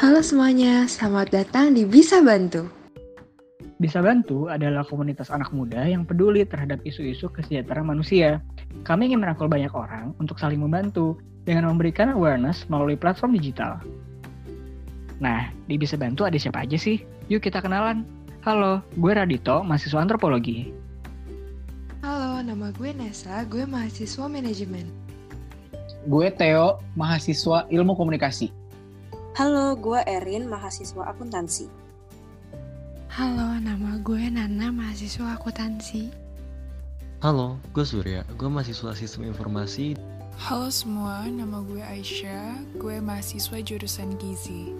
Halo semuanya, selamat datang di Bisa Bantu. Bisa Bantu adalah komunitas anak muda yang peduli terhadap isu-isu kesejahteraan manusia. Kami ingin merangkul banyak orang untuk saling membantu dengan memberikan awareness melalui platform digital. Nah, di Bisa Bantu ada siapa aja sih? Yuk kita kenalan. Halo, gue Radito, mahasiswa antropologi. Halo, nama gue Nesa, gue mahasiswa manajemen. Gue Theo, mahasiswa ilmu komunikasi. Halo, gue Erin, mahasiswa akuntansi. Halo, nama gue Nana, mahasiswa akuntansi. Halo, gue Surya, gue mahasiswa sistem informasi. Halo semua, nama gue Aisyah, gue mahasiswa jurusan Gizi.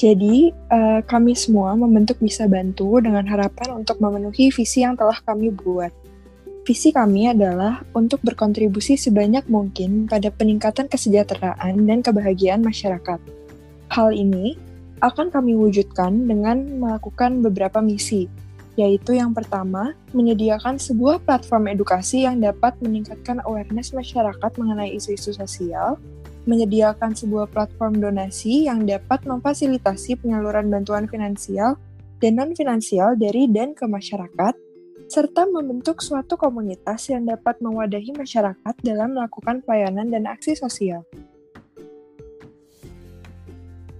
Jadi, uh, kami semua membentuk Bisa Bantu dengan harapan untuk memenuhi visi yang telah kami buat. Visi kami adalah untuk berkontribusi sebanyak mungkin pada peningkatan kesejahteraan dan kebahagiaan masyarakat. Hal ini akan kami wujudkan dengan melakukan beberapa misi, yaitu yang pertama, menyediakan sebuah platform edukasi yang dapat meningkatkan awareness masyarakat mengenai isu-isu sosial, menyediakan sebuah platform donasi yang dapat memfasilitasi penyaluran bantuan finansial dan non-finansial dari dan ke masyarakat, serta membentuk suatu komunitas yang dapat mewadahi masyarakat dalam melakukan pelayanan dan aksi sosial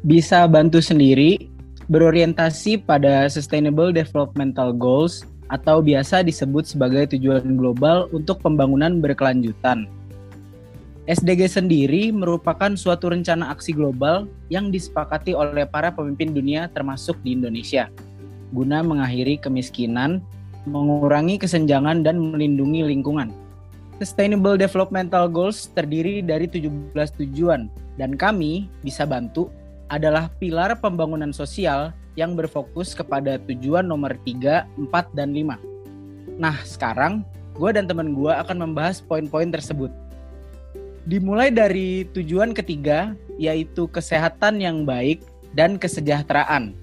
bisa bantu sendiri berorientasi pada Sustainable Developmental Goals atau biasa disebut sebagai tujuan global untuk pembangunan berkelanjutan. SDG sendiri merupakan suatu rencana aksi global yang disepakati oleh para pemimpin dunia termasuk di Indonesia guna mengakhiri kemiskinan, mengurangi kesenjangan dan melindungi lingkungan. Sustainable Developmental Goals terdiri dari 17 tujuan dan kami bisa bantu adalah pilar pembangunan sosial yang berfokus kepada tujuan nomor 3, 4, dan 5. Nah, sekarang gue dan teman gue akan membahas poin-poin tersebut. Dimulai dari tujuan ketiga, yaitu kesehatan yang baik dan kesejahteraan.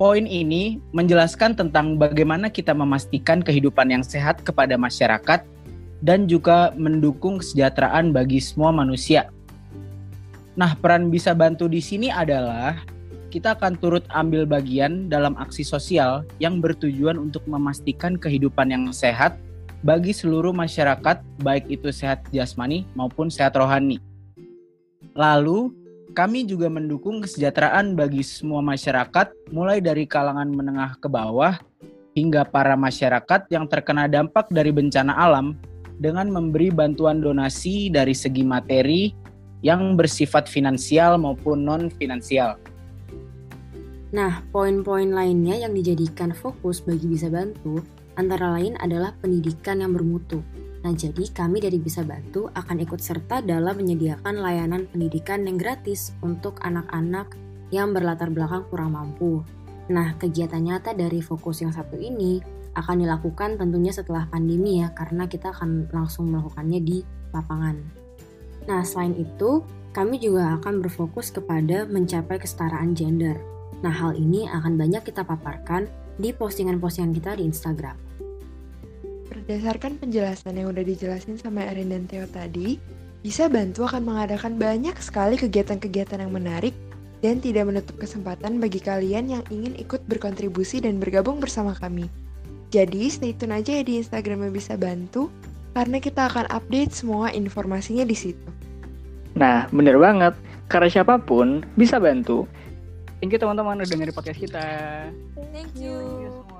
Poin ini menjelaskan tentang bagaimana kita memastikan kehidupan yang sehat kepada masyarakat dan juga mendukung kesejahteraan bagi semua manusia Nah, peran bisa bantu di sini adalah kita akan turut ambil bagian dalam aksi sosial yang bertujuan untuk memastikan kehidupan yang sehat bagi seluruh masyarakat, baik itu sehat jasmani maupun sehat rohani. Lalu, kami juga mendukung kesejahteraan bagi semua masyarakat, mulai dari kalangan menengah ke bawah hingga para masyarakat yang terkena dampak dari bencana alam dengan memberi bantuan donasi dari segi materi, yang bersifat finansial maupun non-finansial. Nah, poin-poin lainnya yang dijadikan fokus bagi Bisa Bantu antara lain adalah pendidikan yang bermutu. Nah, jadi kami dari Bisa Bantu akan ikut serta dalam menyediakan layanan pendidikan yang gratis untuk anak-anak yang berlatar belakang kurang mampu. Nah, kegiatan nyata dari fokus yang satu ini akan dilakukan tentunya setelah pandemi ya, karena kita akan langsung melakukannya di lapangan. Nah, selain itu, kami juga akan berfokus kepada mencapai kesetaraan gender. Nah, hal ini akan banyak kita paparkan di postingan-postingan kita di Instagram. Berdasarkan penjelasan yang udah dijelasin sama Erin dan Theo tadi, bisa bantu akan mengadakan banyak sekali kegiatan-kegiatan yang menarik dan tidak menutup kesempatan bagi kalian yang ingin ikut berkontribusi dan bergabung bersama kami. Jadi stay tune aja ya di Instagramnya bisa bantu karena kita akan update semua informasinya di situ. Nah, bener banget. Karena siapa pun bisa bantu. Thank you teman-teman udah dengerin podcast kita. Thank you. Thank you semua.